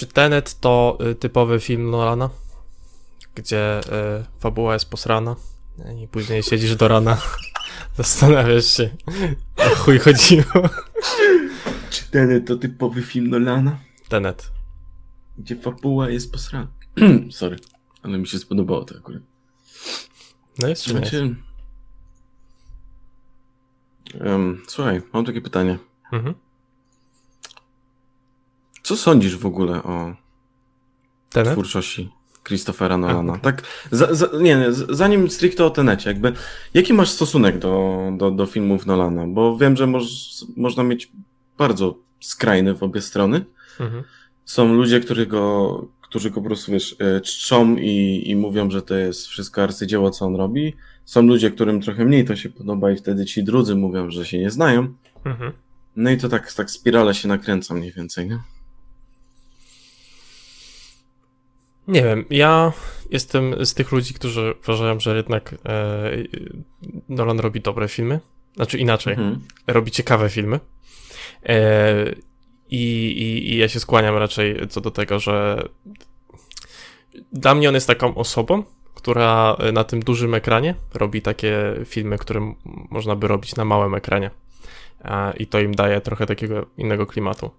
Czy Tenet to y, typowy film Nolana? Gdzie y, fabuła jest posrana i później siedzisz do rana, zastanawiasz się, o chuj chodziło. Czy Tenet to typowy film Nolana? Tenet. Gdzie fabuła jest posrana. Sorry, ale mi się spodobało to akurat. No jest? Znaczy... Em, słuchaj, mam takie pytanie. Mhm. Co sądzisz w ogóle o Tenet? twórczości Christophera Nolana? Tak, za, za, nie, nie, zanim stricte o Tenecie, jakby, jaki masz stosunek do, do, do filmów Nolana? Bo wiem, że moż, można mieć bardzo skrajny w obie strony. Mhm. Są ludzie, którzy go, którzy go po prostu, wiesz, e, czczą i, i mówią, że to jest wszystko arcydzieło, co on robi. Są ludzie, którym trochę mniej to się podoba i wtedy ci drudzy mówią, że się nie znają. Mhm. No i to tak, tak spirale się nakręca mniej więcej, nie? Nie wiem, ja jestem z tych ludzi, którzy uważają, że jednak e, Nolan robi dobre filmy. Znaczy inaczej, Mhm. robi ciekawe filmy. E, i, i, I ja się skłaniam raczej co do tego, że dla mnie on jest taką osobą, która na tym dużym ekranie robi takie filmy, które można by robić na małym ekranie. E, I to im daje trochę takiego innego klimatu.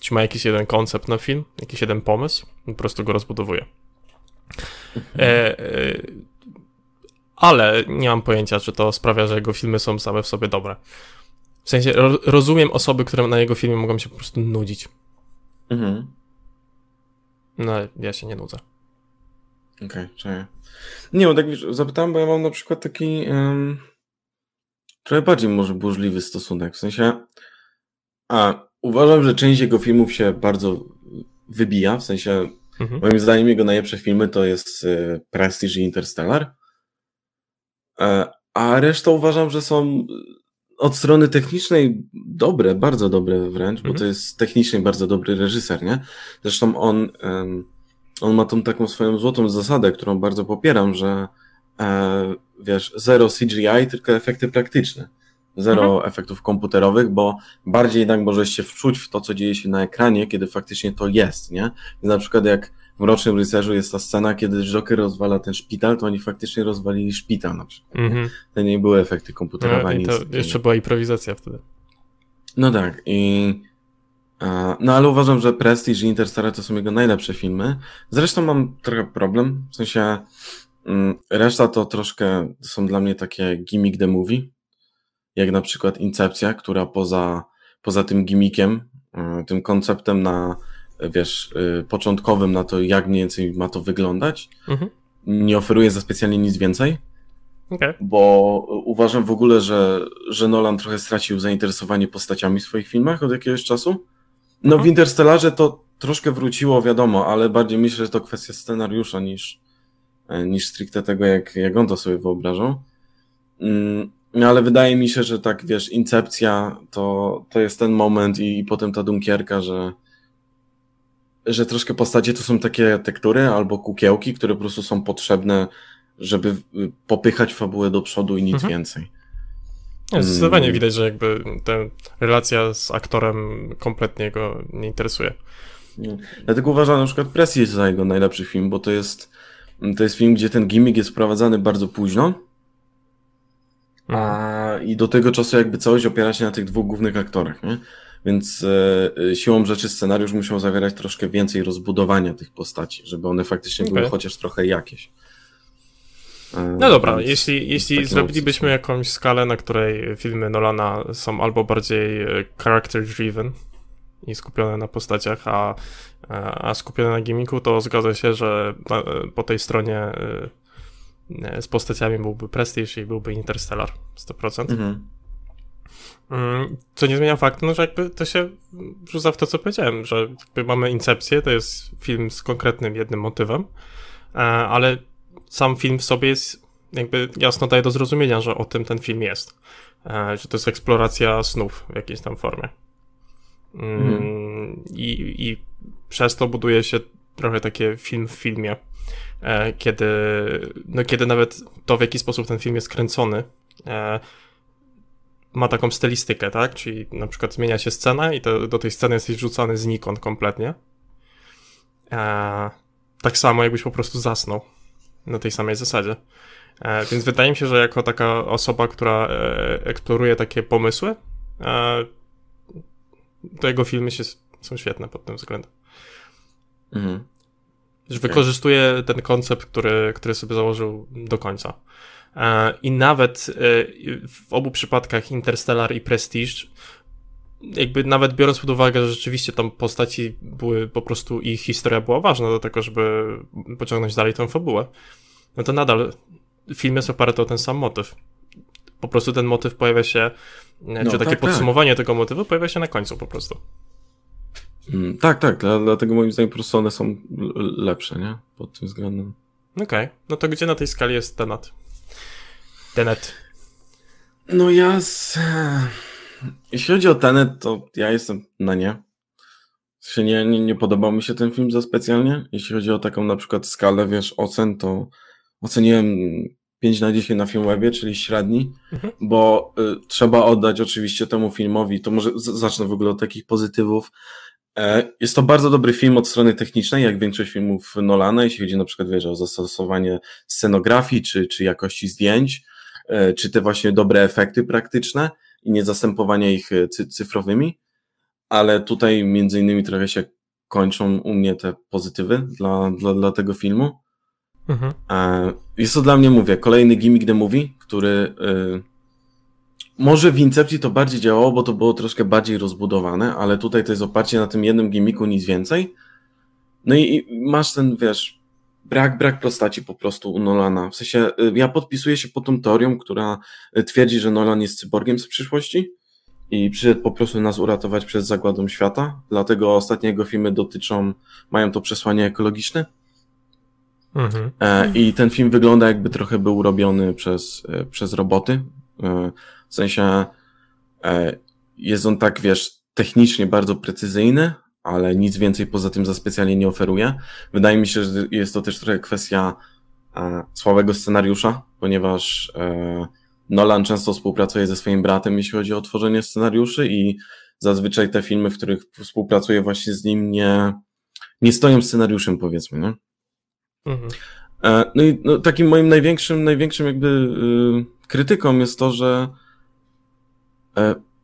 Czy ma jakiś jeden koncept na film, jakiś jeden pomysł, po prostu go rozbudowuje. E, e, ale nie mam pojęcia, czy to sprawia, że jego filmy są same w sobie dobre. W sensie ro, rozumiem osoby, które na jego filmie mogą się po prostu nudzić. Mhm. No, ja się nie nudzę. Okej, czuję. Nie, bo tak wiesz, zapytałem, bo ja mam na przykład taki em, trochę bardziej może burzliwy stosunek. W sensie, a uważam, że część jego filmów się bardzo wybija. W sensie, Mhm. moim zdaniem jego najlepsze filmy to jest e, Prestige i Interstellar. E, a resztę uważam, że są od strony technicznej dobre, bardzo dobre wręcz, bo Mhm. to jest technicznie bardzo dobry reżyser, nie? Zresztą on, on ma tą taką swoją złotą zasadę, którą bardzo popieram, że e, wiesz, zero CGI, tylko efekty praktyczne. Zero efektów komputerowych, bo bardziej jednak możesz się wczuć w to, co dzieje się na ekranie, kiedy faktycznie to jest, nie? Więc na przykład jak w Mrocznym Rycerzu jest ta scena, kiedy Joker rozwala ten szpital, to oni faktycznie rozwalili szpital na przykład. nie? Mhm. To nie były efekty komputerowe. No, I to jeszcze była improwizacja wtedy. No tak, i. No ale uważam, że Prestige i Interstellar to są jego najlepsze filmy. Zresztą mam trochę problem, w sensie mm, reszta to troszkę są dla mnie takie gimmick the movie, jak na przykład Incepcja, która poza, poza tym gimmickiem, e, tym konceptem na, wiesz, e, początkowym na to, jak mniej więcej ma to wyglądać, Mhm. nie oferuje za specjalnie nic więcej Okej. bo uważam w ogóle, że, że Nolan trochę stracił zainteresowanie postaciami w swoich filmach od jakiegoś czasu. No Mhm. w Interstellarze to troszkę wróciło, wiadomo, ale bardziej myślę, że to kwestia scenariusza niż, e, niż stricte tego, jak, jak on to sobie wyobrażał. Mm, No ale wydaje mi się, że tak, wiesz, Incepcja to, to jest ten moment i, i potem ta Dunkierka, że że troszkę postacie to są takie tektury albo kukiełki, które po prostu są potrzebne, żeby popychać fabułę do przodu i nic Mhm. więcej. Nie, Zdecydowanie Mm. widać, że jakby ta relacja z aktorem kompletnie go nie interesuje. Nie. Dlatego uważam na przykład Presję za jego najlepszy film, bo to jest, to jest film, gdzie ten gimmick jest wprowadzany bardzo późno, a i do tego czasu jakby całość opiera się na tych dwóch głównych aktorach, nie? Więc e, e, siłą rzeczy scenariusz musiał zawierać troszkę więcej rozbudowania tych postaci, żeby one faktycznie były Okej. chociaż trochę jakieś. E, No dobra, więc jeśli, jeśli zrobilibyśmy opcje jakąś skalę, na której filmy Nolana są albo bardziej e, character driven i skupione na postaciach, a, a skupione na gimmicku, to zgodzę się, że po tej stronie z postaciami byłby Prestige i byłby Interstellar 100%. Mhm. Mm, Co nie zmienia faktu, no, że jakby to się rzuca w to, co powiedziałem, że mamy Incepcję, to jest film z konkretnym jednym motywem, e, ale sam film w sobie jest jakby jasno daje do zrozumienia, że o tym ten film jest. E, Że to jest eksploracja snów w jakiejś tam formie. Mm, Mhm. I, I przez to buduje się trochę takie film w filmie, kiedy, no kiedy nawet to, w jaki sposób ten film jest kręcony, e, ma taką stylistykę, tak? Czyli na przykład zmienia się scena i to, do tej sceny jesteś wrzucany znikąd kompletnie. E, tak samo, jakbyś po prostu zasnął na tej samej zasadzie. E, więc wydaje mi się, że jako taka osoba, która e, eksploruje takie pomysły, e, to jego filmy się, są świetne pod tym względem. Mhm. Wykorzystuje ten koncept, który, który sobie założył do końca. E, I nawet e, w obu przypadkach Interstellar i Prestige jakby nawet biorąc pod uwagę, że rzeczywiście tam postaci były po prostu i historia była ważna do tego, żeby pociągnąć dalej tę fabułę, no to nadal film jest oparty o ten sam motyw. Po prostu ten motyw pojawia się, no, czy takie tak, tak. podsumowanie tak. tego motywu pojawia się na końcu po prostu. Mm, tak, tak, dlatego moim zdaniem po prostu one są lepsze, nie? Pod tym względem. Okej, okay. no to gdzie na tej skali jest Tenet? Tenet. No ja z... Jeśli chodzi o Tenet, to ja jestem na nie. Się nie, nie, nie podobał mi się ten film za specjalnie. Jeśli chodzi o taką na przykład skalę, wiesz, ocen, to oceniłem 5 na 10 na Filmwebie, czyli średni, mhm. bo y, trzeba oddać oczywiście temu filmowi, to może z, zacznę w ogóle od takich pozytywów. E, jest to bardzo dobry film od strony technicznej, jak większość filmów Nolana, jeśli chodzi na przykład wiesz, o zastosowanie scenografii, czy, czy jakości zdjęć, e, czy te właśnie dobre efekty praktyczne i nie zastępowanie ich e, cy cyfrowymi, ale tutaj między innymi trochę się kończą u mnie te pozytywy dla, dla, dla tego filmu. Mhm. Jest to dla mnie, mówię, kolejny gimmick the movie, który może w Incepcji to bardziej działało, bo to było troszkę bardziej rozbudowane, ale tutaj to jest oparcie na tym jednym gimmicku, nic więcej. No i, masz ten, wiesz, brak, brak postaci po prostu u Nolana. W sensie, y, ja podpisuję się pod tą teorią, która y, twierdzi, że Nolan jest cyborgiem z przyszłości i przyszedł po prostu nas uratować przed zagładą świata. Dlatego ostatnie jego filmy dotyczą, mają to przesłanie ekologiczne. Mhm. E, I ten film wygląda jakby trochę był robiony przez, e, przez roboty. E, w sensie jest on tak, wiesz, technicznie bardzo precyzyjny, ale nic więcej poza tym za specjalnie nie oferuje. Wydaje mi się, że jest to też trochę kwestia słabego scenariusza, ponieważ Nolan często współpracuje ze swoim bratem, jeśli chodzi o tworzenie scenariuszy i zazwyczaj te filmy, w których współpracuje właśnie z nim, nie, nie stoją scenariuszem, powiedzmy, nie? Mhm. E, no i no, takim moim największym, największym jakby y, krytyką jest to, że e,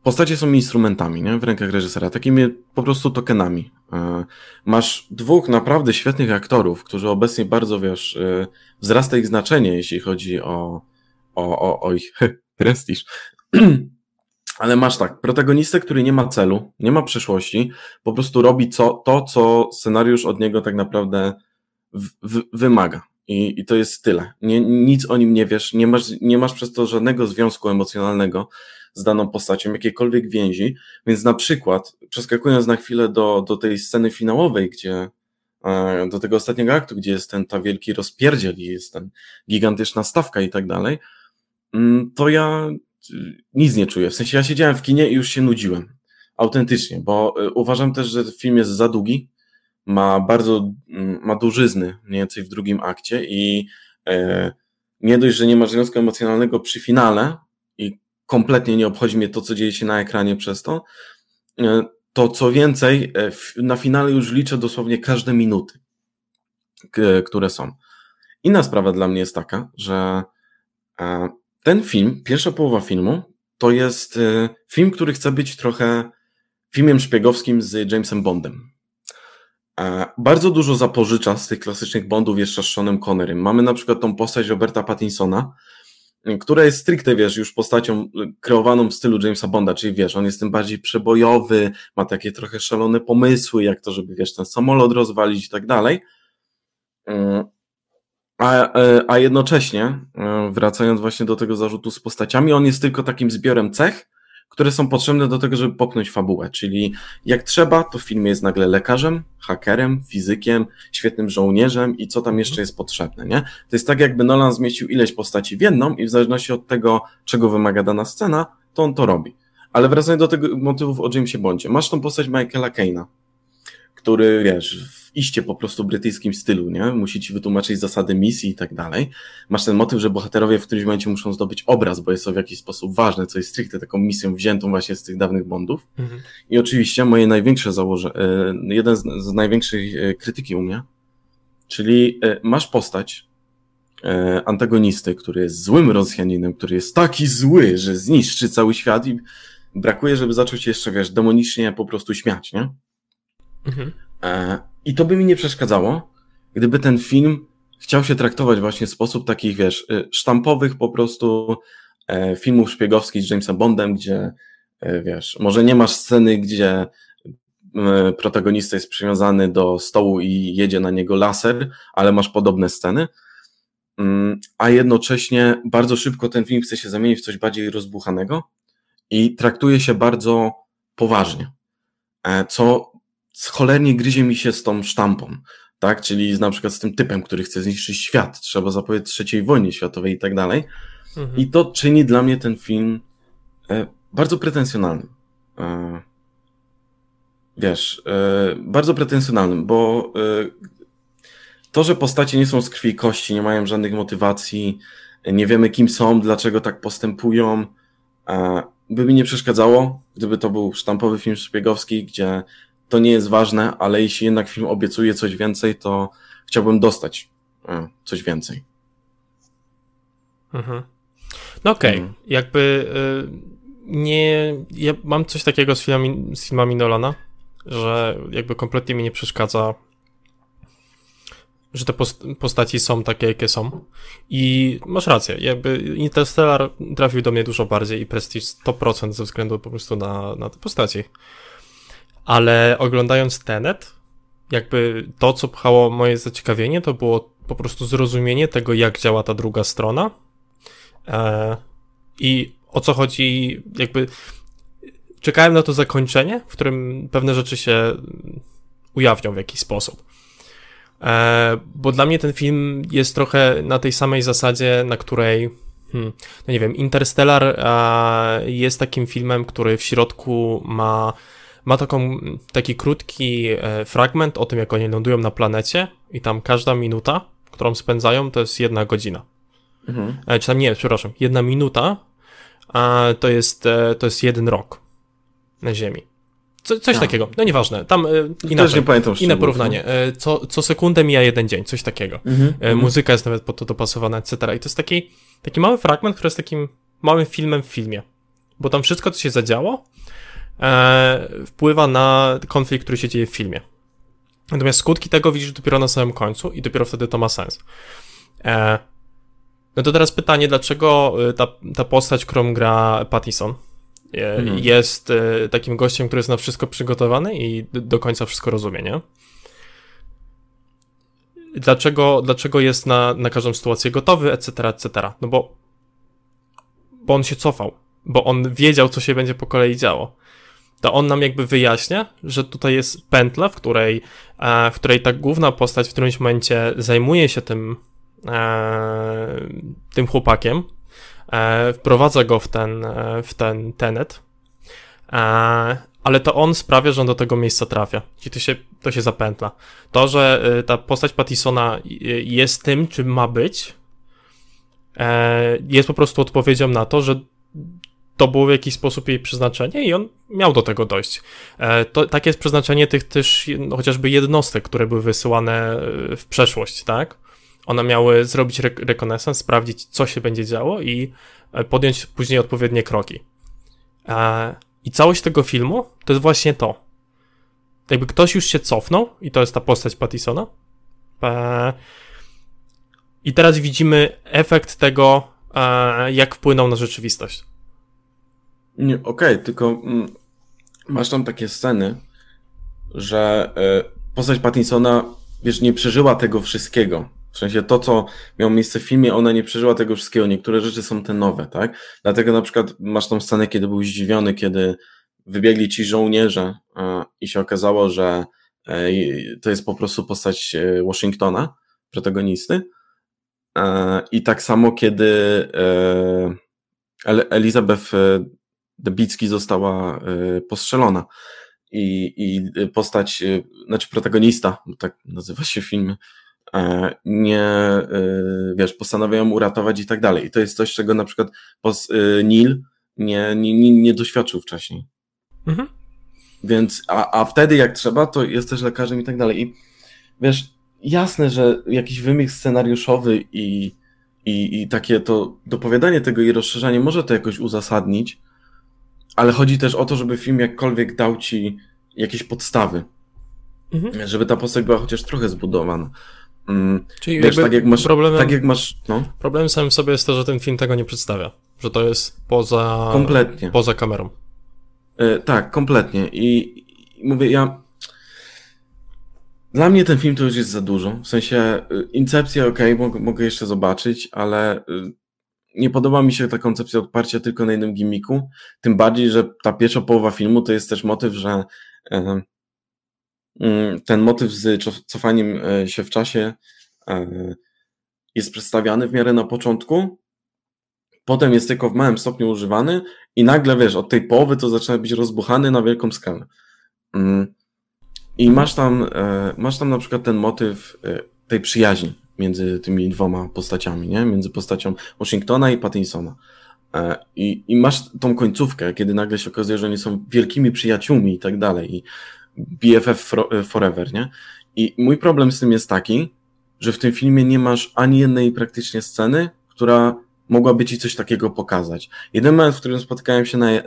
postacie są instrumentami nie? w rękach reżysera, takimi po prostu tokenami. E, masz dwóch naprawdę świetnych aktorów, którzy obecnie bardzo, wiesz, y, wzrasta ich znaczenie, jeśli chodzi o, o, o, o ich prestiż. Ale masz tak, protagonistę, który nie ma celu, nie ma przyszłości, po prostu robi co, to, co scenariusz od niego tak naprawdę w, wymaga. I, I to jest tyle. Nie, nic o nim nie wiesz, nie masz, nie masz przez to żadnego związku emocjonalnego z daną postacią, jakiejkolwiek więzi. Więc na przykład, przeskakując na chwilę do, do tej sceny finałowej, gdzie e, do tego ostatniego aktu, gdzie jest ten ta wielki rozpierdziel i jest ten gigantyczna stawka i tak dalej, mm, to ja y, nic nie czuję. W sensie ja siedziałem w kinie i już się nudziłem. Autentycznie, bo y, uważam też, że film jest za długi ma bardzo, mm, ma dużyzny mniej więcej w drugim akcie i e, nie dość, że nie ma związku emocjonalnego przy finale i kompletnie nie obchodzi mnie to, co dzieje się na ekranie przez to, e, to co więcej, e, na finale już liczę dosłownie każde minuty, które są. Inna sprawa dla mnie jest taka, że ten film, pierwsza połowa filmu, to jest film, który chce być trochę filmem szpiegowskim z Jamesem Bondem. E, bardzo dużo zapożycza z tych klasycznych Bondów jeszcze z Seanem Connerym. Mamy na przykład tą postać Roberta Pattinsona, która jest stricte, wiesz, już postacią kreowaną w stylu Jamesa Bonda, czyli wiesz, on jest tym bardziej przebojowy, ma takie trochę szalone pomysły, jak to, żeby, wiesz, ten samolot rozwalić i tak dalej. E, a, e, a jednocześnie, wracając właśnie do tego zarzutu z postaciami, on jest tylko takim zbiorem cech, które są potrzebne do tego, żeby popchnąć fabułę. Czyli jak trzeba, to w filmie jest nagle lekarzem, hakerem, fizykiem, świetnym żołnierzem i co tam jeszcze jest potrzebne, nie? To jest tak, jakby Nolan zmieścił ileś postaci w jedną i w zależności od tego, czego wymaga dana scena, to on to robi. Ale wracając do tego motywów o Jamesie Bondzie. Masz tą postać Michaela Kane'a, który, wiesz, w iście po prostu brytyjskim stylu, nie? Musi ci wytłumaczyć zasady misji i tak dalej. Masz ten motyw, że bohaterowie w którymś momencie muszą zdobyć obraz, bo jest to w jakiś sposób ważne, co jest stricte taką misją wziętą właśnie z tych dawnych Bondów. Mhm. I oczywiście moje największe założenie, jeden z, z największych e, krytyki u mnie, czyli e, masz postać, e, antagonisty, który jest złym Rosjaninem, który jest taki zły, że zniszczy cały świat i brakuje, żeby zacząć się jeszcze, wiesz, demonicznie po prostu śmiać, nie? Mhm. E, I to by mi nie przeszkadzało, gdyby ten film chciał się traktować właśnie w sposób takich, wiesz, y, sztampowych po prostu e, filmów szpiegowskich z Jamesem Bondem, gdzie, e, wiesz, może nie masz sceny, gdzie protagonista jest przywiązany do stołu i jedzie na niego laser, ale masz podobne sceny, mm, a jednocześnie bardzo szybko ten film chce się zamienić w coś bardziej rozbuchanego i traktuje się bardzo poważnie, co cholernie gryzie mi się z tą sztampą, tak? Czyli na przykład z tym typem, który chce zniszczyć świat, trzeba zapowiedzieć trzeciej wojnie światowej i tak dalej. Mhm. I to czyni dla mnie ten film e, bardzo pretensjonalnym. E, wiesz, e, bardzo pretensjonalnym, bo to, że postacie nie są z krwi i kości, nie mają żadnych motywacji, nie wiemy kim są, dlaczego tak postępują, by mi nie przeszkadzało, gdyby to był sztampowy film szpiegowski, gdzie to nie jest ważne, ale jeśli jednak film obiecuje coś więcej, to chciałbym dostać e, coś więcej. Mhm. No okej, okay. mhm. jakby y, nie. Ja mam coś takiego z filmami, z filmami Nolana, że jakby kompletnie mi nie przeszkadza, że te postaci są takie, jakie są. I masz rację, jakby Interstellar trafił do mnie dużo bardziej i Prestige 100% ze względu po prostu na, na te postaci ale oglądając Tenet, jakby to, co pchało moje zaciekawienie, to było po prostu zrozumienie tego, jak działa ta druga strona e, i o co chodzi, jakby czekałem na to zakończenie, w którym pewne rzeczy się ujawnią w jakiś sposób. E, bo dla mnie ten film jest trochę na tej samej zasadzie, na której, hmm, no nie wiem, Interstellar e, jest takim filmem, który w środku ma ma taką, taki krótki e, fragment o tym, jak oni lądują na planecie i tam każda minuta, którą spędzają, to jest jedna godzina. Mhm. E, czy tam nie, przepraszam, jedna minuta a to jest, e, to jest jeden rok na Ziemi. Co, coś a. takiego, no nieważne, tam e, inaczej, nie pamiętam inne porównanie. E, co, co sekundę mija jeden dzień, coś takiego. Mhm, e, mhm. muzyka jest nawet pod to dopasowana, etc. I to jest taki, taki mały fragment, który jest takim małym filmem w filmie. Bo tam wszystko, co się zadziało, wpływa na konflikt, który się dzieje w filmie. Natomiast skutki tego widzisz dopiero na samym końcu i dopiero wtedy to ma sens. E, no to teraz pytanie, dlaczego e, ta, ta postać, którą gra Pattison, e, mhm. jest e, takim gościem, który jest na wszystko przygotowany i do końca wszystko rozumie, nie? Dlaczego, dlaczego jest na, na każdą sytuację gotowy, etc., etc. No bo, bo on się cofał, bo on wiedział, co się będzie po kolei działo to on nam jakby wyjaśnia, że tutaj jest pętla, w której, e, w której ta główna postać w którymś momencie zajmuje się tym, e, tym chłopakiem, e, wprowadza go w ten, w ten tenet, ale to on sprawia, że on do tego miejsca trafia. I to się, to się zapętla. To, że ta postać Pattisona jest tym, czym ma być, jest po prostu odpowiedzią na to, że to było w jakiś sposób jej przeznaczenie i on miał do tego dojść. E, to, takie jest przeznaczenie tych też no, chociażby jednostek, które były wysyłane e, w przeszłość, tak? One miały zrobić re rekonesans, sprawdzić, co się będzie działo i e, podjąć później odpowiednie kroki. I całość tego filmu to jest właśnie to. Jakby ktoś już się cofnął, i to jest ta postać Pattisona. I teraz widzimy efekt tego, jak wpłynął na rzeczywistość. Nie, okej, okay, tylko mm, masz tam takie sceny, że y, postać Pattinsona, wiesz, nie przeżyła tego wszystkiego. W sensie to, co miało miejsce w filmie, ona nie przeżyła tego wszystkiego. Niektóre rzeczy są te nowe, tak? Dlatego na przykład masz tą scenę, kiedy był zdziwiony, kiedy wybiegli ci żołnierze y, i się okazało, że y, to jest po prostu postać Washingtona, protagonisty. I tak samo, kiedy Elizabeth Debicki została y, postrzelona. i, i postać, znaczy protagonista, bo tak nazywa się film, nie, wiesz, postanawiają uratować i tak dalej. I to jest coś, czego na przykład Neil nie, nie, nie doświadczył wcześniej. Mhm. Więc, a, a wtedy jak trzeba, to jesteś lekarzem i tak dalej. I wiesz, jasne, że jakiś wymyk scenariuszowy i, i, i takie to dopowiadanie tego i rozszerzanie może to jakoś uzasadnić, ale chodzi też o to, żeby film jakkolwiek dał ci jakieś podstawy. Mhm. Żeby ta postać była chociaż trochę zbudowana. Mm, Czyli wiesz, tak jak masz, problemem, tak jak masz, no. Problemem samym sobie jest to, że ten film tego nie przedstawia. Że to jest poza, kompletnie. poza kamerą. Yy, tak, kompletnie. I, I, mówię, ja. Dla mnie ten film to już jest za dużo. W sensie, y, Incepcja, ok, mogę, mogę jeszcze zobaczyć, ale y, nie podoba mi się ta koncepcja odparcia tylko na jednym gimiku. Tym bardziej, że ta pierwsza połowa filmu to jest też motyw, że yy, ten motyw z cofaniem się w czasie jest przedstawiany w miarę na początku, potem jest tylko w małym stopniu używany i nagle, wiesz, od tej połowy to zaczyna być rozbuchany na wielką skalę. Mm. I masz tam, e, masz tam na przykład ten motyw e, tej przyjaźni między tymi dwoma postaciami, nie? Między postacią Washingtona i Pattinsona. E, I, I masz tą końcówkę, kiedy nagle się okazuje, że oni są wielkimi przyjaciółmi i tak dalej. I BFF forever, nie? I mój problem z tym jest taki, że w tym filmie nie masz ani jednej praktycznie sceny, która mogłaby ci coś takiego pokazać. Jeden moment, w którym spotykałem się, na, e,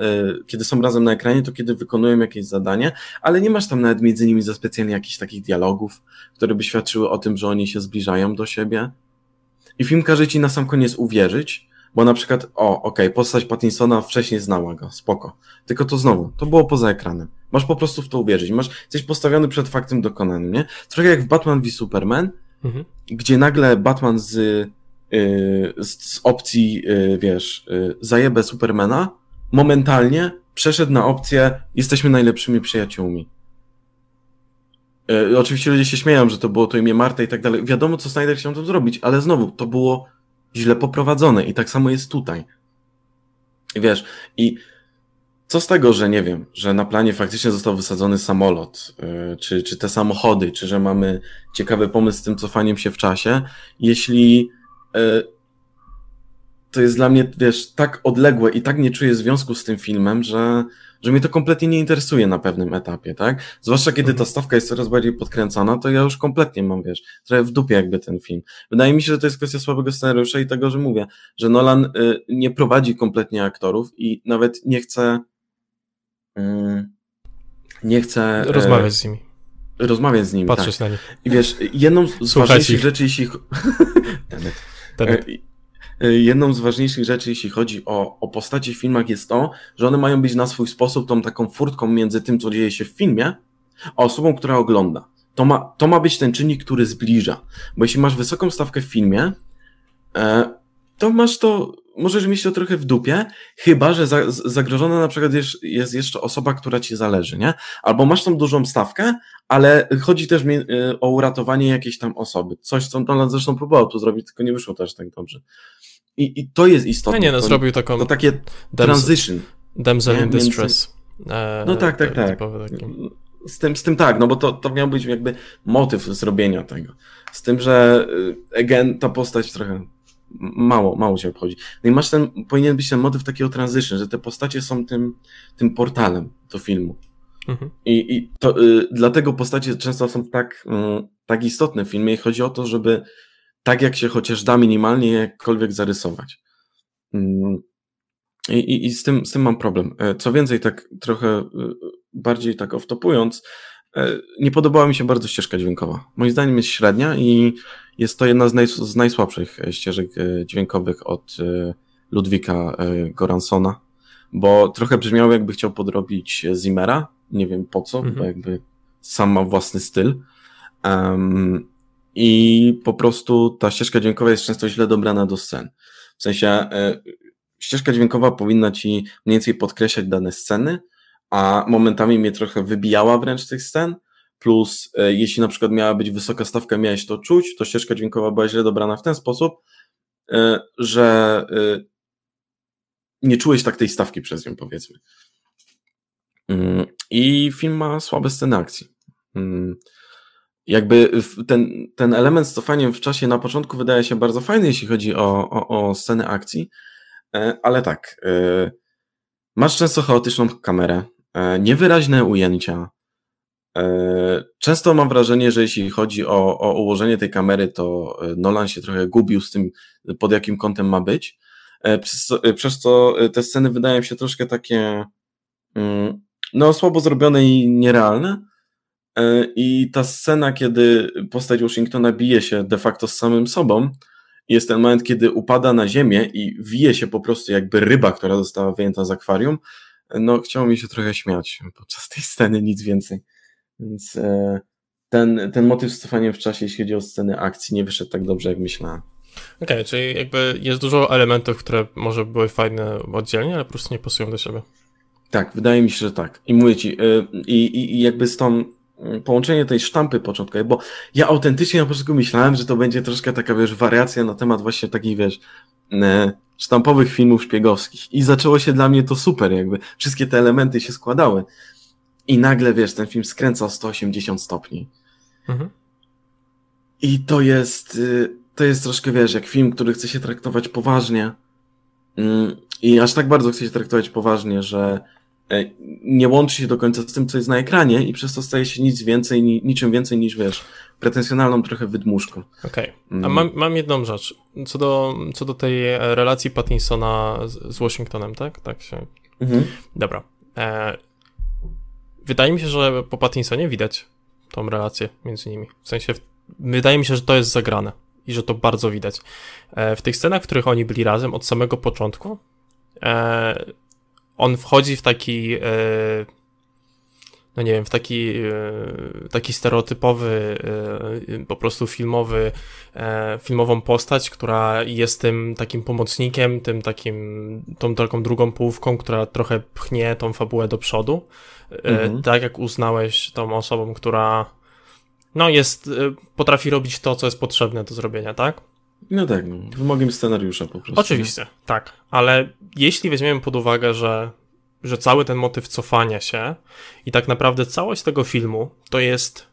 kiedy są razem na ekranie, to kiedy wykonują jakieś zadanie, ale nie masz tam nawet między nimi za specjalnie jakichś takich dialogów, które by świadczyły o tym, że oni się zbliżają do siebie. I film każe ci na sam koniec uwierzyć, bo na przykład, o, okej, okay, postać Pattinsona wcześniej znała go, spoko. Tylko to znowu, to było poza ekranem. Masz po prostu w to uwierzyć. Masz, jesteś postawiony przed faktem dokonanym, nie? Trochę jak w Batman v Superman, mhm. gdzie nagle Batman z z opcji, y, wiesz, y, zajebę Supermana, momentalnie przeszedł na opcję jesteśmy najlepszymi przyjaciółmi. Oczywiście ludzie się śmieją, że to było to imię Marta i tak dalej. Wiadomo, co Snyder chciał to zrobić, ale znowu, to było źle poprowadzone i tak samo jest tutaj. Wiesz, i co z tego, że nie wiem, że na planie faktycznie został wysadzony samolot, czy, czy te samochody, czy że mamy ciekawy pomysł z tym cofaniem się w czasie, jeśli to jest dla mnie, wiesz, tak odległe i tak nie czuję związku z tym filmem, że, że mnie to kompletnie nie interesuje na pewnym etapie, tak? Zwłaszcza kiedy ta mhm. stawka jest coraz bardziej podkręcana, to ja już kompletnie mam, wiesz, trochę w dupie jakby ten film. Wydaje mi się, że to jest kwestia słabego scenariusza i tego, że mówię, że Nolan y, nie prowadzi kompletnie aktorów i nawet nie chce y, nie chce... Y, Rozmawiać z nimi rozmawiać z nimi. Patrzeć tak. na nich. I wiesz, jedną z ważniejszych rzeczy, jeśli. E, e, jedną z ważniejszych rzeczy, jeśli chodzi o, o postaci w filmach, jest to, że one mają być na swój sposób tą taką furtką między tym, co dzieje się w filmie, a osobą, która ogląda. To ma, to ma być ten czynnik, który zbliża. Bo jeśli masz wysoką stawkę w filmie, e, to masz to, możesz mieć to trochę w dupie, chyba, że za, zagrożona na przykład jest, jest, jeszcze osoba, która ci zależy, nie? Albo masz tą dużą stawkę, ale chodzi też mi, y, o uratowanie jakiejś tam osoby. Coś, co Nolan zresztą próbował tu zrobić, tylko nie wyszło też tak dobrze. I, i to jest istotne. No nie, no, to, zrobił taką... To takie transition. Damsel in distress. E, no tak, tak, tak. Z tym, z tym tak, no bo to, to miał być jakby motyw zrobienia tego. Z tym, że y, again, ta postać trochę mało, mało cię obchodzi. No i masz ten, powinien być ten motyw takiego transition, że te postacie są tym, tym portalem do filmu. Mhm. I, I to, y, dlatego postacie często są tak, y, tak istotne w filmie i chodzi o to, żeby tak jak się chociaż da minimalnie jakkolwiek zarysować. Y, I, i, z, tym, z tym mam problem. E, co więcej, tak trochę y, bardziej tak off-topując, e, nie podobała mi się bardzo ścieżka dźwiękowa. Moim zdaniem jest średnia i jest to jedna z, naj, z najsłabszych e, ścieżek dźwiękowych od Ludwika Goransona, bo trochę brzmiało jakby chciał podrobić Zimmera, nie wiem po co, mhm. bo jakby sam ma własny styl. Um, I po prostu ta ścieżka dźwiękowa jest często źle dobrana do scen. W sensie e, ścieżka dźwiękowa powinna ci mniej więcej podkreślać dane sceny, a momentami mnie trochę wybijała wręcz tych scen. Plus, e, jeśli na przykład miała być wysoka stawka, miałeś to czuć, to ścieżka dźwiękowa była źle dobrana w ten sposób, e, że e, nie czułeś tak tej stawki przez nią, powiedzmy. Mm, I film ma słabe sceny akcji. Mm. Jakby ten, ten element z cofaniem w czasie na początku wydaje się bardzo fajny, jeśli chodzi o, o, o sceny akcji, ale tak, masz często chaotyczną kamerę, niewyraźne ujęcia. Często mam wrażenie, że jeśli chodzi o, o ułożenie tej kamery, to Nolan się trochę gubił z tym, pod jakim kątem ma być. Przez co, przez co te sceny wydają się troszkę takie mm, no, słabo zrobione i nierealne. E, I ta scena, kiedy postać Washingtona bije się de facto z samym sobą, jest ten moment, kiedy upada na ziemię i wije się po prostu jakby ryba, która została wyjęta z akwarium. No, chciało mi się trochę śmiać podczas tej sceny, nic więcej. Więc e, ten, ten motyw z cofaniem w czasie, jeśli chodzi o sceny akcji, nie wyszedł tak dobrze, jak myślałem. Okej, okay, czyli jakby jest dużo elementów, które może były fajne oddzielnie, ale po prostu nie pasują do siebie. Tak, wydaje mi się, że tak. I mówię ci, y, i, i jakby z tą y, połączenie tej sztampy początkowej, bo ja autentycznie na początku myślałem, że to będzie troszkę taka, wiesz, wariacja na temat właśnie takich, wiesz, sztampowych filmów szpiegowskich. I zaczęło się dla mnie to super, jakby wszystkie te elementy się składały. I nagle, wiesz, ten film skręca o 180 stopni. Mhm. I to jest, to jest troszkę, wiesz, jak film, który chce się traktować poważnie. Mm, I aż tak bardzo chce się traktować poważnie, że E, nie łączy się do końca z tym, co jest na ekranie i przez to staje się nic więcej, niczym więcej niż, wiesz, pretensjonalną trochę wydmuszką. Okej, okay. a mm. mam, mam jedną rzecz, co do, co do tej relacji Pattinsona z, z Washingtonem, tak? Tak się... Mhm. Dobra. E, wydaje mi się, że po Pattinsonie widać tą relację między nimi. W sensie, wydaje mi się, że to jest zagrane i że to bardzo widać. E, w tych scenach, w których oni byli razem od samego początku, e, on wchodzi w taki, e, no nie wiem, w taki, e, taki stereotypowy, e, po prostu filmowy, filmową postać, która jest tym takim pomocnikiem, tym takim, tą taką drugą połówką, która trochę pchnie tą fabułę do przodu. Mhm. Tak jak uznałeś tą osobą, która no jest, potrafi robić to, co jest potrzebne do zrobienia, tak? No tak, no. wymogiem scenariusza po prostu. Oczywiście, nie? tak, ale jeśli weźmiemy pod uwagę, że, że cały ten motyw cofania się i tak naprawdę całość tego filmu to jest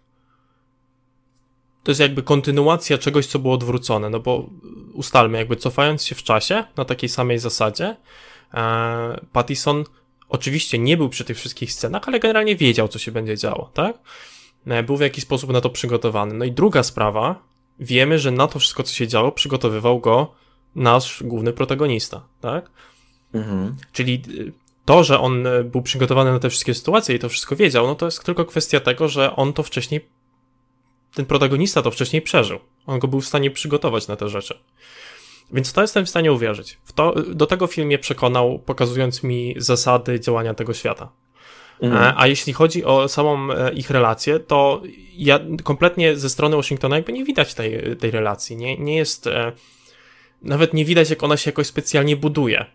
to jest jakby kontynuacja czegoś, co było odwrócone, no bo ustalmy, jakby cofając się w czasie na takiej samej zasadzie, e, Pattison oczywiście nie był przy tych wszystkich scenach, ale generalnie wiedział, co się będzie działo, tak? E, był w jakiś sposób na to przygotowany. No i druga sprawa, wiemy, że na to wszystko, co się działo, przygotowywał go nasz główny protagonista, tak? Mhm. Czyli y, to, że on był przygotowany na te wszystkie sytuacje i to wszystko wiedział, no to jest tylko kwestia tego, że on to wcześniej, ten protagonista to wcześniej przeżył. On go był w stanie przygotować na te rzeczy. Więc to jestem w stanie uwierzyć. W to, do tego film mnie przekonał, pokazując mi zasady działania tego świata. Mhm. A jeśli chodzi o samą e, ich relację, to ja kompletnie ze strony Washingtona jakby nie widać tej, tej relacji. Nie, nie jest. E, nawet nie widać, jak ona się jakoś specjalnie buduje.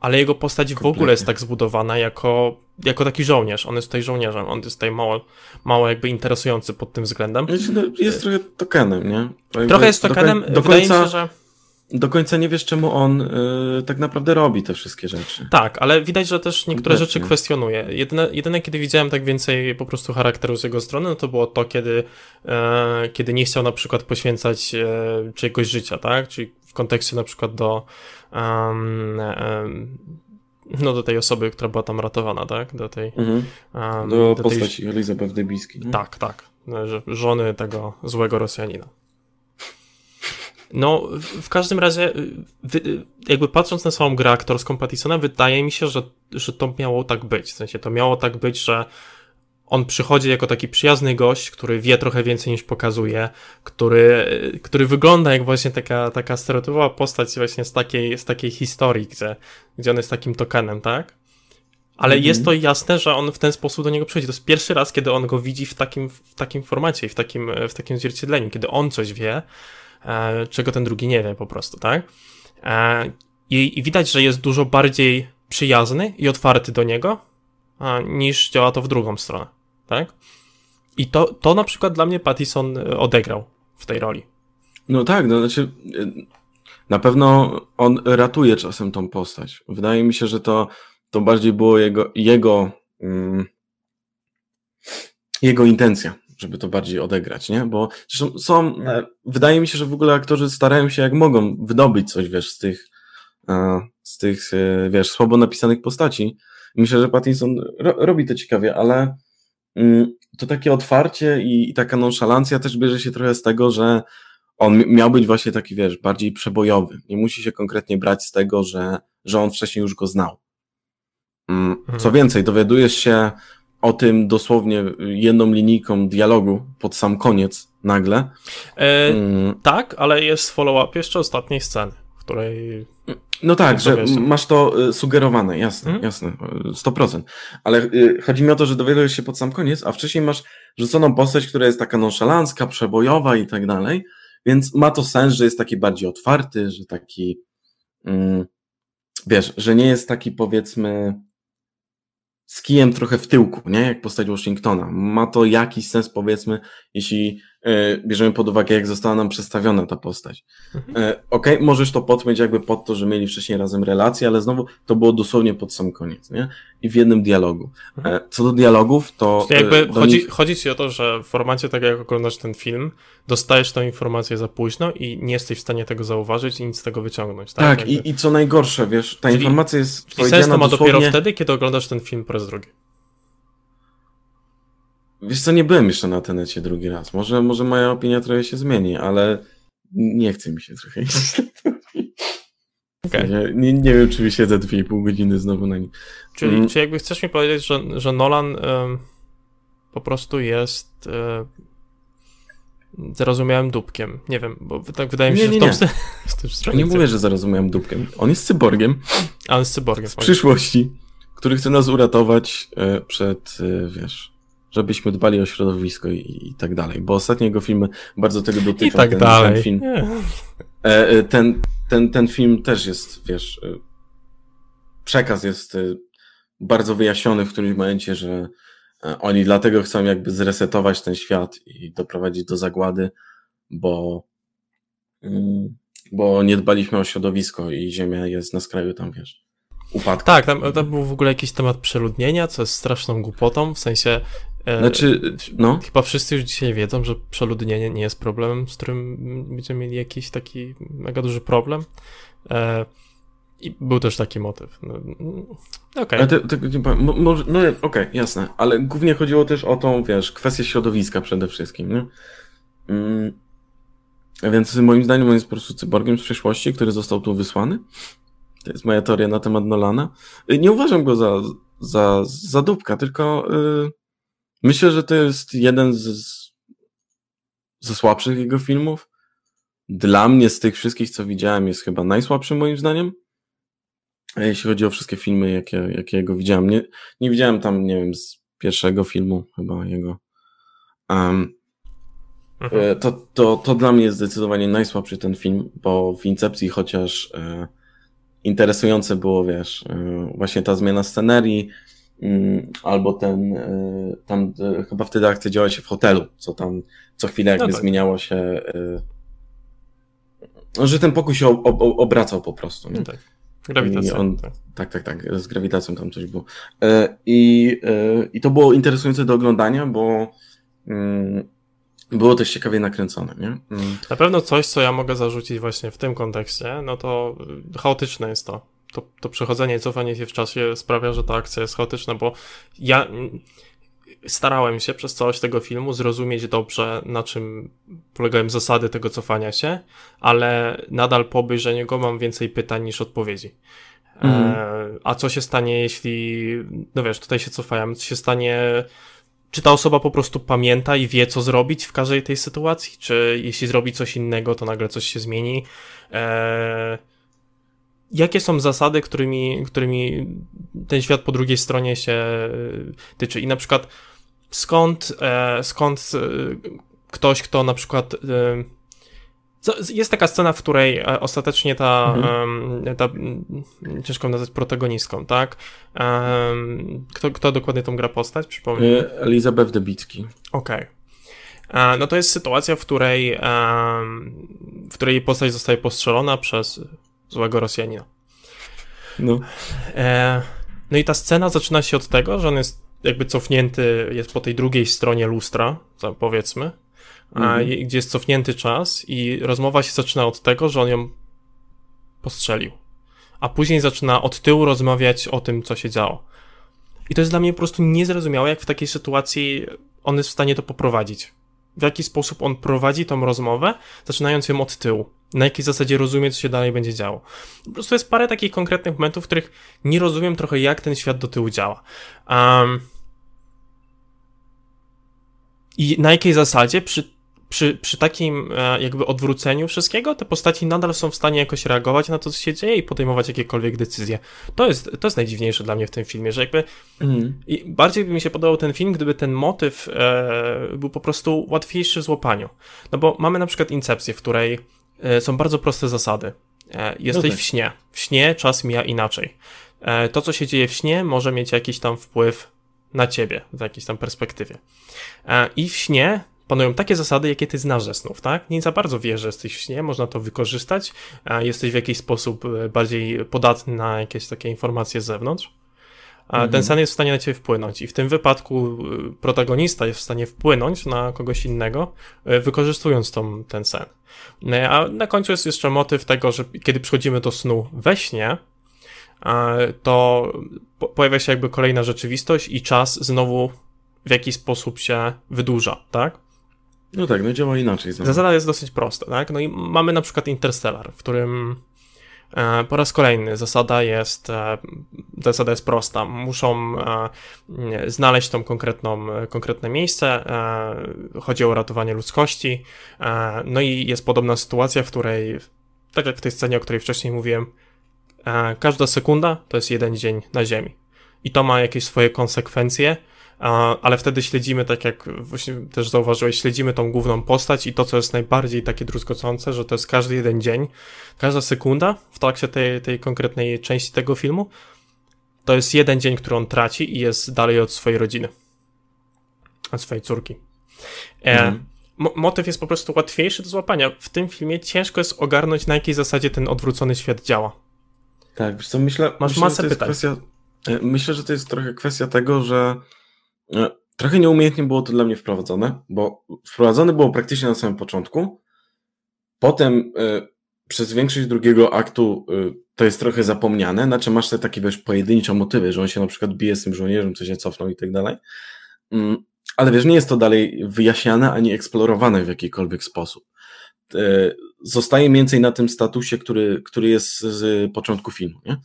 Ale jego postać Kompletnie. w ogóle jest tak zbudowana jako, jako taki żołnierz. On jest tutaj żołnierzem, on jest tutaj mało, mało jakby interesujący pod tym względem. No, jest trochę tokenem, nie? Trochę jest tokenem, do, do końca... mi się, że do końca nie wiesz, czemu on y, tak naprawdę robi te wszystkie rzeczy. Tak, ale widać, że też niektóre Kompletnie. rzeczy kwestionuje. Jedyne, jedyne, kiedy widziałem tak więcej po prostu charakteru z jego strony, no to było to, kiedy, e, kiedy nie chciał na przykład poświęcać e, czegoś życia, tak? Czyli w kontekście na przykład do um, um, no do tej osoby, która była tam ratowana, tak? Do tej... Mhm. Um, do, do postaci tej... Elizabeth Debicki. Tak, tak. Żony tego złego Rosjanina. No, w każdym razie, y, jakby patrząc na samą grę aktorską Pattisona, wydaje mi się, że, że to miało tak być. W sensie to miało tak być, że on przychodzi jako taki przyjazny gość, który wie trochę więcej niż pokazuje, który, który wygląda jak właśnie taka, taka stereotypowa postać właśnie z takiej, z takiej historii, gdzie, gdzie on jest takim tokenem, tak? Ale mm -hmm. jest to jasne, że on w ten sposób do niego przychodzi. To jest pierwszy raz, kiedy on go widzi w takim, w takim formacie i w takim, w takim zwierciedleniu, kiedy on coś wie, czego ten drugi nie wie po prostu, tak? E, I, i widać, że jest dużo bardziej przyjazny i otwarty do niego, niż działa to w drugą stronę, tak? I to, to na przykład dla mnie Pattison e, odegrał w tej roli. No tak, no znaczy na pewno on ratuje czasem tą postać. Wydaje mi się, że to, to bardziej było jego, jego mm, jego intencja, żeby to bardziej odegrać, nie? Bo zresztą są, e, wydaje mi się, że w ogóle aktorzy starają się jak mogą wydobyć coś, wiesz, z tych, e, z tych, e, wiesz, słabo napisanych postaci. Myślę, że Pattinson ro, robi to ciekawie, ale mm, to takie otwarcie i, i taka nonszalancja też bierze się trochę z tego, że on miał być właśnie taki, wiesz, bardziej przebojowy. Nie musi się konkretnie brać z tego, że, że on wcześniej już go znał. Mm, co mhm. więcej, dowiadujesz się o tym dosłownie jedną linijką dialogu pod sam koniec nagle. E, mm. Tak, ale jest follow-up jeszcze ostatniej sceny, w której. No tak, że masz to y, sugerowane, jasne, hmm? jasne, 100%. Ale y, chodzi mi o to, że dowiadujesz się pod sam koniec, a wcześniej masz rzuconą postać, która jest taka nonszalancka, przebojowa i tak dalej, więc ma to sens, że jest taki bardziej otwarty, że taki, mm, wiesz, że nie jest taki powiedzmy z kijem trochę w tyłku, nie? Jak postać Washingtona. Ma to jakiś sens, powiedzmy, jeśli bierzemy pod uwagę, jak została nam przedstawiona ta postać. Mhm. E, Okej, okay, możesz to podpiąć jakby pod to, że mieli wcześniej razem relacje, ale znowu to było dosłownie pod sam koniec, nie? I w jednym dialogu. E, mhm. co do dialogów, to... Czyli jakby chodzi, nich... chodzi ci o to, że w formacie tak jak oglądasz ten film, dostajesz tę informację za późno i nie jesteś w stanie tego zauważyć i nic z tego wyciągnąć, tak? Tak, i, i co najgorsze, wiesz, ta czyli, informacja jest czyli sens to ma dosłownie... dopiero wtedy, kiedy oglądasz ten film po raz drugi. Wiesz co, nie byłem jeszcze na tenecie drugi raz. Może, może moja opinia trochę się zmieni, ale nie chce mi się trochę iść. Okay. Nie, nie wiem, czy wysiedzę 2,5 godziny znowu na nim. Czyli, mm. czy jakby chcesz mi powiedzieć, że, że Nolan po prostu jest y, zarozumiałym dupkiem. Nie wiem, bo tak wydaje mi się, nie, nie, że w tym Nie mówię, że zarozumiałym dupkiem. On jest cyborgiem. A on jest cyborgiem. Z przyszłości, który chce nas uratować y, przed, y, wiesz, żebyśmy dbali o środowisko i, i tak dalej, bo ostatnie jego filmy bardzo tego dotyczą. I tak ten, dalej. Ten film, e, e, ten, ten, ten film też jest, wiesz, e, przekaz jest bardzo wyjaśniony w którymś momencie, że oni dlatego chcą jakby zresetować ten świat i doprowadzić do zagłady, bo, mm, bo nie dbaliśmy o środowisko i Ziemia jest na skraju tam, wiesz, upadku. Tak, tam, tam był w ogóle jakiś temat przeludnienia, co jest straszną głupotą, w sensie znaczy, no. Chyba wszyscy już dzisiaj wiedzą, że przeludnienie nie jest problemem, z którym będziemy mieli jakiś taki mega duży problem. E, I był też taki motyw. No, okej. Okay. no okej, okay, jasne. Ale głównie chodziło też o tą, wiesz, kwestię środowiska przede wszystkim, nie? Mm. Więc moim zdaniem on jest po prostu cyborgiem z przeszłości, który został tu wysłany. To jest moja teoria na temat Nolana. Nie uważam go za, za, za dupka, tylko... Yy Myślę, że to jest jeden z, ze słabszych jego filmów. Dla mnie z tych wszystkich, co widziałem, jest chyba najsłabszy moim zdaniem. Jeśli chodzi o wszystkie filmy, jakie, jakie jego widziałem. Nie, nie widziałem tam, nie wiem, z pierwszego filmu chyba jego. Um, to, to, to dla mnie jest zdecydowanie najsłabszy ten film, bo w Incepcji chociaż e, interesujące było, wiesz, e, właśnie ta zmiana scenerii, albo ten, e, tam e, chyba wtedy akcja działa się w hotelu, co tam co chwilę jakby no tak. zmieniało się, e, że ten pokój się obracał po prostu. Nie? No tak. Grawitacja. On, tak. tak, tak, tak, z grawitacją tam coś było. I, i to było interesujące do oglądania, bo mm, było też ciekawie nakręcone, nie? Mm. Na pewno coś, co ja mogę zarzucić właśnie w tym kontekście, no to chaotyczne jest to to, to przechodzenie cofanie się w czasie sprawia, że ta akcja jest chaotyczna, bo ja starałem się przez całość tego filmu zrozumieć dobrze, na czym polegają zasady tego cofania się, ale nadal po obejrzeniu go mam więcej pytań niż odpowiedzi. Mhm. E, a co się stanie, jeśli, no wiesz, tutaj się cofają, co się stanie, czy ta osoba po prostu pamięta i wie, co zrobić w każdej tej sytuacji, czy jeśli zrobi coś innego, to nagle coś się zmieni. E, jakie są zasady, którymi, którymi ten świat po drugiej stronie się e, tyczy. I na przykład skąd, e, skąd e, ktoś, kto na przykład. Jest taka scena, w której ostatecznie ta, mhm. ta ciężko nazwać protagonistką, tak? Kto, kto dokładnie tą gra postać? Przypomnij. Elizabeth Debicki. Okej. Okay. No to jest sytuacja, w której, w której postać zostaje postrzelona przez złego Rosjanina. No. E, no i ta scena zaczyna się od tego, że on jest jakby cofnięty, jest po tej drugiej stronie lustra, powiedzmy, mhm. gdzie jest cofnięty czas i rozmowa się zaczyna od tego, że on ją postrzelił. A później zaczyna od tyłu rozmawiać o tym, co się działo. I to jest dla mnie po prostu niezrozumiałe, jak w takiej sytuacji on jest w stanie to poprowadzić. W jaki sposób on prowadzi tą rozmowę, zaczynając ją od tyłu. Na jakiej zasadzie rozumie, co się dalej będzie działo. Po prostu jest parę takich konkretnych momentów, w których nie rozumiem trochę, jak ten świat do tyłu działa. Um, I na jakiej zasadzie przy przy, przy takim e, jakby odwróceniu wszystkiego, te postaci nadal są w stanie jakoś reagować na to, co się dzieje i podejmować jakiekolwiek decyzje. To jest, to jest najdziwniejsze dla mnie w tym filmie, że jakby mm. i bardziej by mi się podobał ten film, gdyby ten motyw e, był po prostu łatwiejszy w złapaniu. No bo mamy na przykład Incepcję, w której są bardzo proste zasady. E, jesteś w śnie. W śnie czas mija inaczej. E, to, co się dzieje w śnie, może mieć jakiś tam wpływ na ciebie w jakiejś tam perspektywie. E, I w śnie panują takie zasady, jakie ty znasz ze snów, tak? Nie za bardzo wiesz, że jesteś w śnie, można to wykorzystać, jesteś w jakiś sposób e, bardziej podatny na jakieś takie informacje z zewnątrz. A mhm. ten sen jest w stanie na ciebie wpłynąć i w tym wypadku e, protagonista jest w stanie wpłynąć na kogoś innego, e, wykorzystując tą, ten sen. A na końcu jest jeszcze motyw tego, że kiedy przychodzimy do snu we śnie, to pojawia się jakby kolejna rzeczywistość i czas znowu w jakiś sposób się wydłuża, tak? No tak, no działa inaczej. Znowu. Zasada jest dosyć prosta, tak? No i mamy na przykład Interstellar, w którym po raz kolejny zasada jest, e, zasada jest prosta. Muszą e, znaleźć tą konkretną, konkretne miejsce. Chodzi o ratowanie ludzkości. No i jest podobna sytuacja, w której, tak jak w tej scenie, o której wcześniej mówiłem, każda sekunda to jest jeden dzień na Ziemi. I to ma jakieś swoje konsekwencje, ale wtedy śledzimy, tak jak właśnie też zauważyłeś, śledzimy tą główną postać i to, co jest najbardziej takie druzgocące, że to jest każdy jeden dzień, każda sekunda w trakcie tej, tej konkretnej części tego filmu, to jest jeden dzień, który on traci i jest dalej od swojej rodziny, od swojej córki. E, mhm. motyw jest po prostu łatwiejszy do złapania. W tym filmie ciężko jest ogarnąć, na jakiej zasadzie ten odwrócony świat działa. Tak, wiesz co, myślę... Masz myślę, masę pytań. Kwestia, e, myślę, że to jest trochę kwestia tego, że trochę nieumiejętnie było to dla mnie wprowadzone, bo wprowadzone było praktycznie na samym początku. Potem y, przez większość drugiego aktu y, to jest trochę zapomniane, znaczy masz te takie wiesz, pojedyncze motywy, że on się na przykład bije z tym żołnierzem, co się cofnął i tak dalej. Mm, ale wiesz, nie jest to dalej wyjaśniane ani eksplorowane w jakikolwiek sposób. Zostaje mniej więcej na tym statusie, który, który jest z początku filmu. Nie?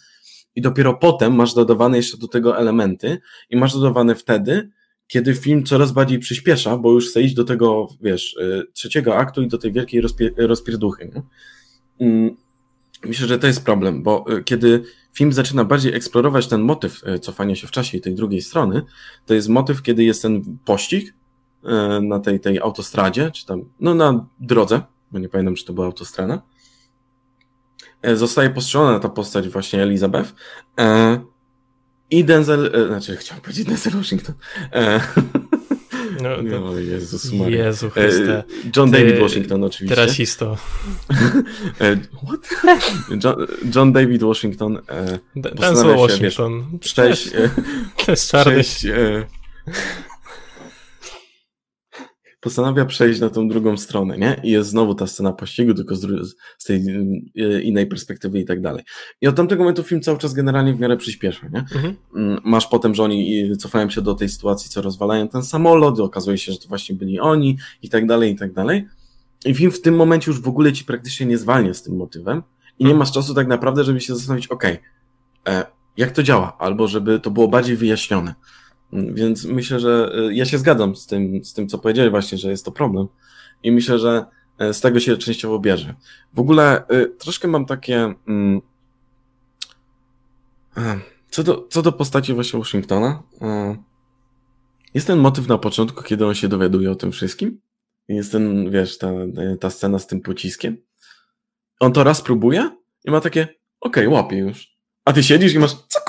I dopiero potem masz dodawane jeszcze do tego elementy i masz dodawane wtedy, kiedy film coraz bardziej przyspiesza, bo już chce iść do tego, wiesz, y, trzeciego aktu i do tej wielkiej rozpierduchy. Nie? Mm, myślę, że to jest problem, bo y, kiedy film zaczyna bardziej eksplorować ten motyw y, cofania się w czasie i tej drugiej strony, to jest motyw, kiedy jest ten pościg na tej, tej autostradzie, czy tam, no na drodze, bo nie pamiętam, czy to była autostrada, zostaje postrzelona ta postać właśnie Elizabeth e, i Denzel, e, znaczy chciałem powiedzieć Denzel Washington. No, no Jezus Maria. Jezu Chryste. John Ty, David Washington oczywiście. Terasisto. What? John, John David Washington Denzel Washington. Wiesz, przejść, to jest czarny. Przejść, postanawia przejść na tą drugą stronę, nie? I jest znowu ta scena pościgu, tylko z, z tej y, innej perspektywy i tak dalej. I od tamtego momentu film cały czas generalnie w miarę przyspiesza, nie? Mhm. Mm, masz potem, że oni cofają się do tej sytuacji, co rozwalają ten samolot, okazuje się, że to właśnie byli oni i tak dalej, i tak dalej. I film w tym momencie już w ogóle ci praktycznie nie zwalnia z tym motywem i nie mhm. masz czasu tak naprawdę, żeby się zastanowić, okej, okay, jak to działa, albo żeby to było bardziej wyjaśnione. Więc myślę, że e, ja się zgadzam z tym, z tym, co powiedziałeś właśnie, że jest to problem. I myślę, że e, z tego się częściowo bierze. W ogóle e, troszkę mam takie. Mm, co do, co do postaci właśnie Washingtona, jest ten motyw na początku, kiedy on się dowiaduje o tym wszystkim. Jest ten, wiesz, ta, ta scena z tym pociskiem. On to raz próbuje i ma takie, okej, okay, łapie już. A ty siedzisz i masz, co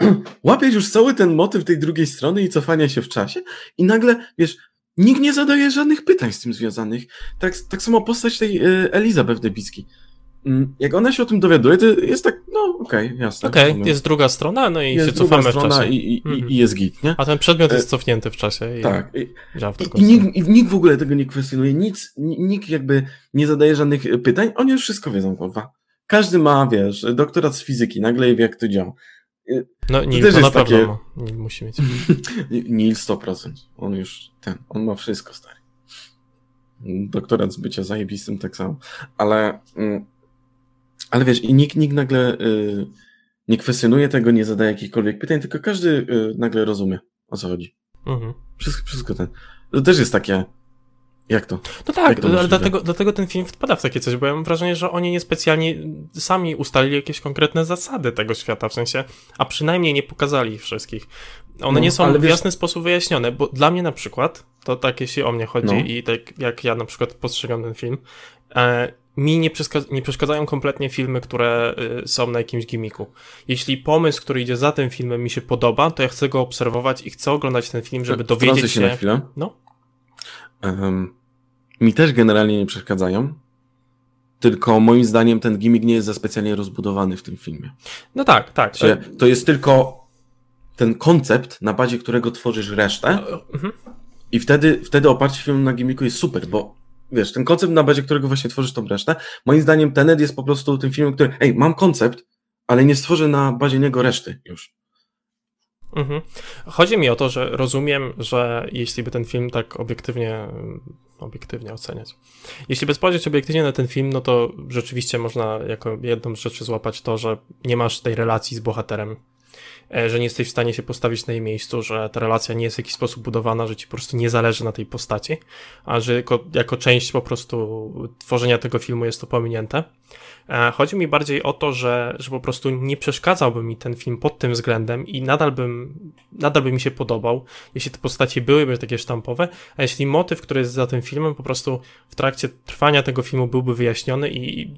łapiesz już cały ten motyw tej drugiej strony i cofania się w czasie i nagle, wiesz, nikt nie zadaje żadnych pytań z tym związanych. Tak, tak samo postać tej y, Elizabeth Debicki. mm, jak ona się o tym dowiaduje, to jest tak, no okej, okay, jasne. Okej, okay, jest druga strona, no i jest się cofamy w czasie. I, i, mm. i jest git, nie? A ten przedmiot jest e, cofnięty w czasie. I tak. I, i, nikt, I nikt w ogóle tego nie kwestionuje, nic, nikt jakby nie zadaje żadnych pytań, oni już wszystko wiedzą, kurwa. Każdy ma, wiesz, doktorat z fizyki, nagle wie, jak to działa. No, Nil to, to na pewno takie... Musi mieć. Nil 100%. On już ten, on ma wszystko, stary. Doktorat z bycia zajebistym tak samo. Ale, mm, ale wiesz, i nikt, nikt nagle y, nie kwestionuje tego, nie zadaje jakichkolwiek pytań, tylko każdy y, nagle rozumie, o co chodzi. Mhm. Wszystko, wszystko ten. To też jest takie, jak to? No tak, to ale dlatego, dlatego ten film wpada w takie coś, bo ja mam wrażenie, że oni niespecjalnie sami ustalili jakieś konkretne zasady tego świata, w sensie, a przynajmniej nie pokazali ich wszystkich. One no, nie są w wiesz... jasny sposób wyjaśnione, bo dla mnie na przykład, to tak jeśli o mnie chodzi no. i tak jak ja na przykład postrzegam ten film, e, mi nie, nie, przeszkadzają kompletnie filmy, które y, są na jakimś gimiku. Jeśli pomysł, który idzie za tym filmem mi się podoba, to ja chcę go obserwować i chcę oglądać ten film, żeby dowiedzieć się... się na chwilę. No. Um, mi też generalnie nie przeszkadzają. Tylko moim zdaniem ten gimmick nie jest za specjalnie rozbudowany w tym filmie. No tak, tak. To jest tylko ten koncept, na bazie którego tworzysz resztę. Mhm. I wtedy, wtedy oparcie filmu na gimmicku jest super, bo wiesz, ten koncept, na bazie którego właśnie tworzysz tą resztę, moim zdaniem Tenet jest po prostu tym filmem, który, ej, mam koncept, ale nie stworzę na bazie niego reszty już. Mhm. Chodzi mi o to, że rozumiem, że jeśli by ten film tak obiektywnie, obiektywnie oceniać, jeśli by spojrzeć obiektywnie na ten film, no to rzeczywiście można jako jedną z rzeczy złapać to, że nie masz tej relacji z bohaterem, że nie jesteś w stanie się postawić na jej miejscu, że ta relacja nie jest w jakiś sposób budowana, że ci po prostu nie zależy na tej postaci, a że jako, jako część po prostu tworzenia tego filmu jest to pominięte. E, chodzi mi bardziej o to, że, że po prostu nie przeszkadzałby mi ten film pod tym względem i nadal bym, nadal by mi się podobał, jeśli te postaci byłyby takie sztampowe, a jeśli motyw, który jest za tym filmem, po prostu w trakcie trwania tego filmu byłby wyjaśniony i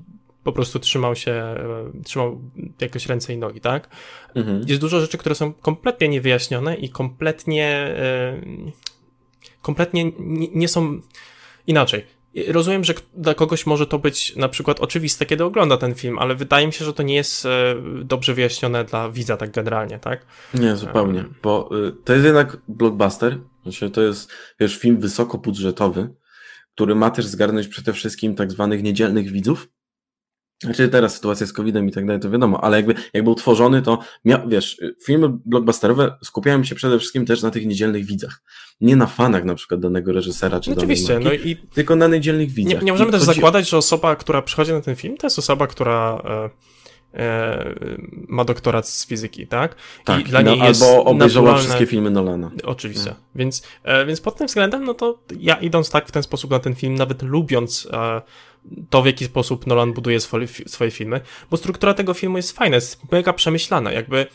po prostu trzymał się, e, trzymał jakoś ręce i nogi, tak? Mhm. Jest dużo rzeczy, które są kompletnie niewyjaśnione i kompletnie, e, kompletnie nie, nie są inaczej Rozumiem, że dla kogoś może to być na przykład oczywiste, kiedy ogląda ten film, ale wydaje mi się, że to nie jest e, dobrze wyjaśnione dla widza tak generalnie, tak? Nie, zupełnie, bo y, to jest jednak blockbuster, znaczy to jest, wiesz, film wysokobudżetowy, który ma też zgarnąć przede wszystkim tak zwanych niedzielnych widzów, znaczy teraz sytuacja z COVID-em i tak dalej, to wiadomo, ale jakby, jak był tworzony, to mia, wiesz, filmy blockbusterowe skupiają się przede wszystkim też na tych niedzielnych widzach. Nie na fanach na przykład danego reżysera czy Oczywiście, danej marki, no i tylko na niedzielnych widzach. Nie, nie możemy I też zakładać, że osoba, która przychodzi na ten film, to jest osoba, która e, e, ma doktorat z fizyki, tak? Tak, I dla no, niej jest albo obejrzała naturalne... wszystkie filmy Nolana. Oczywiście. No. Więc, e, więc pod tym względem, no to ja idąc tak w ten sposób na ten film, nawet lubiąc e, to, w jaki sposób Nolan buduje swoje, swoje filmy, bo struktura tego filmu jest fajna, jest mega przemyślana, jakby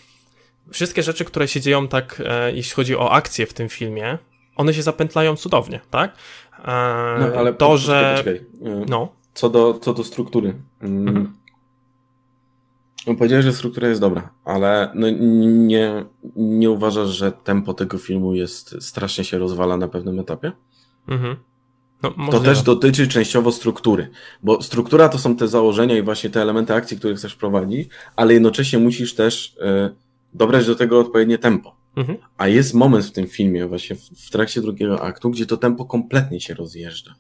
wszystkie rzeczy, które się dzieją tak, e, jeśli chodzi o akcję w tym filmie, one się zapętlają cudownie, tak? E, no, ale to, po, że... Poczekaj. E, no. Co do, co do struktury. Mm. Mhm. No, powiedziałeś, że struktura jest dobra, ale no nie, nie uważasz, że tempo tego filmu jest strasznie się rozwala na pewnym etapie? Mhm. No, to też dotyczy częściowo struktury, bo struktura to są te założenia i właśnie te elementy akcji, które chcesz prowadzić, ale jednocześnie musisz też y, dobrać do tego odpowiednie tempo. Mhm. A jest moment w tym filmie, właśnie w, w, trakcie drugiego aktu, gdzie to tempo kompletnie się rozjeżdża.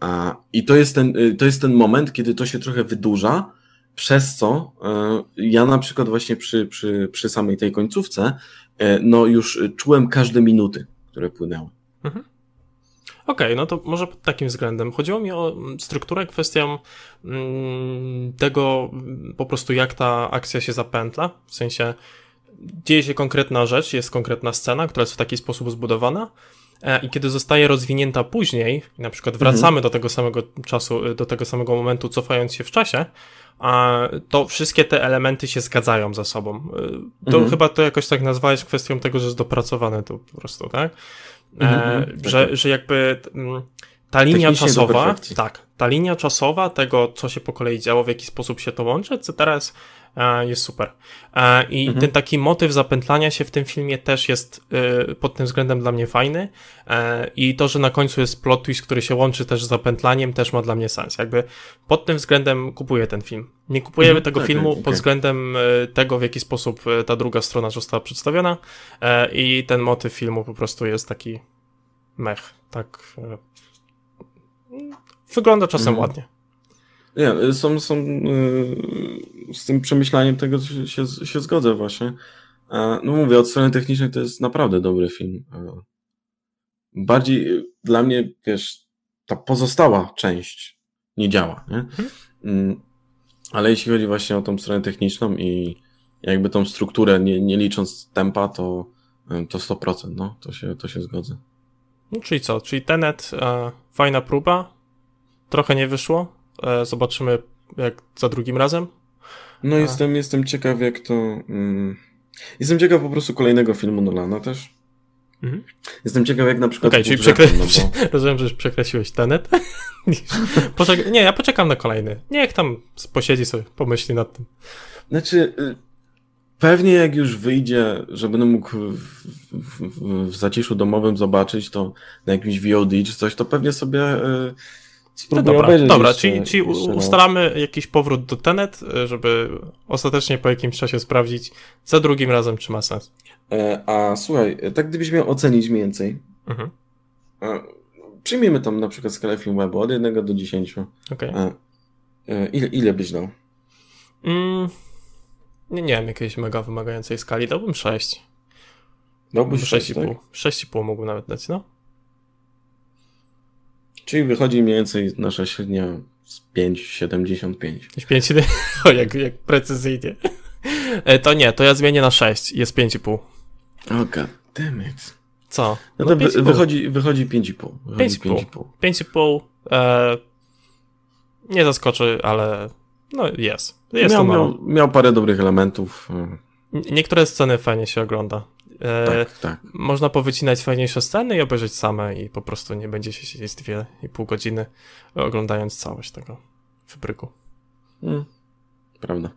A, I to jest, ten, y, to jest ten moment, kiedy to się trochę wydłuża, przez co y, ja na przykład właśnie przy, przy, przy samej tej końcówce, no już czułem każde minuty, które płynęły. Mhm. Okej, okay, no to może pod takim względem. Chodziło mi o strukturę, kwestią mm, tego po prostu jak ta akcja się zapętla, w sensie dzieje się konkretna rzecz, jest konkretna scena, która jest w taki sposób zbudowana e, i kiedy zostaje rozwinięta później, na przykład wracamy mhm. do tego samego czasu, do tego samego momentu, cofając się w czasie, to wszystkie te elementy się zgadzają ze sobą. E, to mhm. chyba to jakoś tak nazwałeś kwestią tego, że jest dopracowane to po prostu, tak? Mhm, e, mhm. że, że jakby mm, ta linia czasowa, tak, ta linia czasowa tego, co się po kolei działo, w jaki sposób się to łączy, etc. jest, jest super. E, I Mhm. ten taki motyw zapętlania się w tym filmie też jest e, pod tym względem dla mnie fajny. E, I to, że na końcu jest plot twist, który się łączy też z zapętlaniem, też ma dla mnie sens. Jakby pod tym względem kupuję ten film. Nie kupujemy Mhm, tego tak, filmu okej. pod względem tego, w jaki sposób ta druga strona została przedstawiona. I ten motyw filmu po prostu jest taki mech. Tak. Wygląda czasem Mhm. ładnie. Nie, są, są y, z tym przemyślaniem tego się, się, zgodzę właśnie. E, No mówię, od strony technicznej to jest naprawdę dobry film. E, Bardziej y, dla mnie, wiesz, ta pozostała część nie działa, nie? Mm, Ale jeśli chodzi właśnie o tą stronę techniczną i jakby tą strukturę, nie, nie licząc tempa, to, y, to 100%, no, to się, to się zgodzę. No, czyli co? Czyli Tenet, e, fajna próba. Trochę nie wyszło. E, zobaczymy jak za drugim razem. No A. jestem, jestem ciekaw jak to... Mm, jestem ciekaw po prostu kolejnego filmu Nolana też. Mhm. Jestem ciekaw jak na przykład... Okej, czyli budżetem, przekre... no bo... rozumiem, że już przekreśliłeś Tenet. Poczek... Nie, ja poczekam na kolejny. Niech tam posiedzi sobie, pomyśli nad tym. Znaczy, y, pewnie jak już wyjdzie, że będę mógł w, zaciszu domowym zobaczyć to na jakimś VOD czy coś, to pewnie sobie y, No spróbuję dobra, obejrzeć dobra jeszcze, czyli, czyli jeszcze raz. ustalamy jakiś powrót do Tenet, e, żeby ostatecznie po jakimś czasie sprawdzić za drugim razem, czy ma sens. E, A słuchaj, tak gdybyś miał ocenić mniej więcej, Mhm. e, przyjmiemy tam na przykład skalę Filmwebu od 1 do 10. Okej. E, e, Ile, ile byś dał? Mm, nie, nie wiem, jakiejś mega wymagającej skali. Dałbym 6. Dałbyś 6,5. tak? 6,5 mógłbym nawet dać, no. Czyli wychodzi mniej więcej nasza średnia z 5,75. 5, o, jak, jak precyzyjnie. E, To nie, to ja zmienię na 6. Jest 5,5. Oh god damn it. Co? No to wy, 5,5. wychodzi, wychodzi 5,5. Wychodzi 5,5. 5,5. E, nie zaskoczy, ale no jest. Jest Miał, miał, miał parę dobrych elementów. e, Niektóre sceny fajnie się ogląda. E, Tak, tak. Można powycinać fajniejsze sceny i obejrzeć same i po prostu nie będzie się siedzieć dwie i pół godziny oglądając całość tego wybryku. Mm, prawda.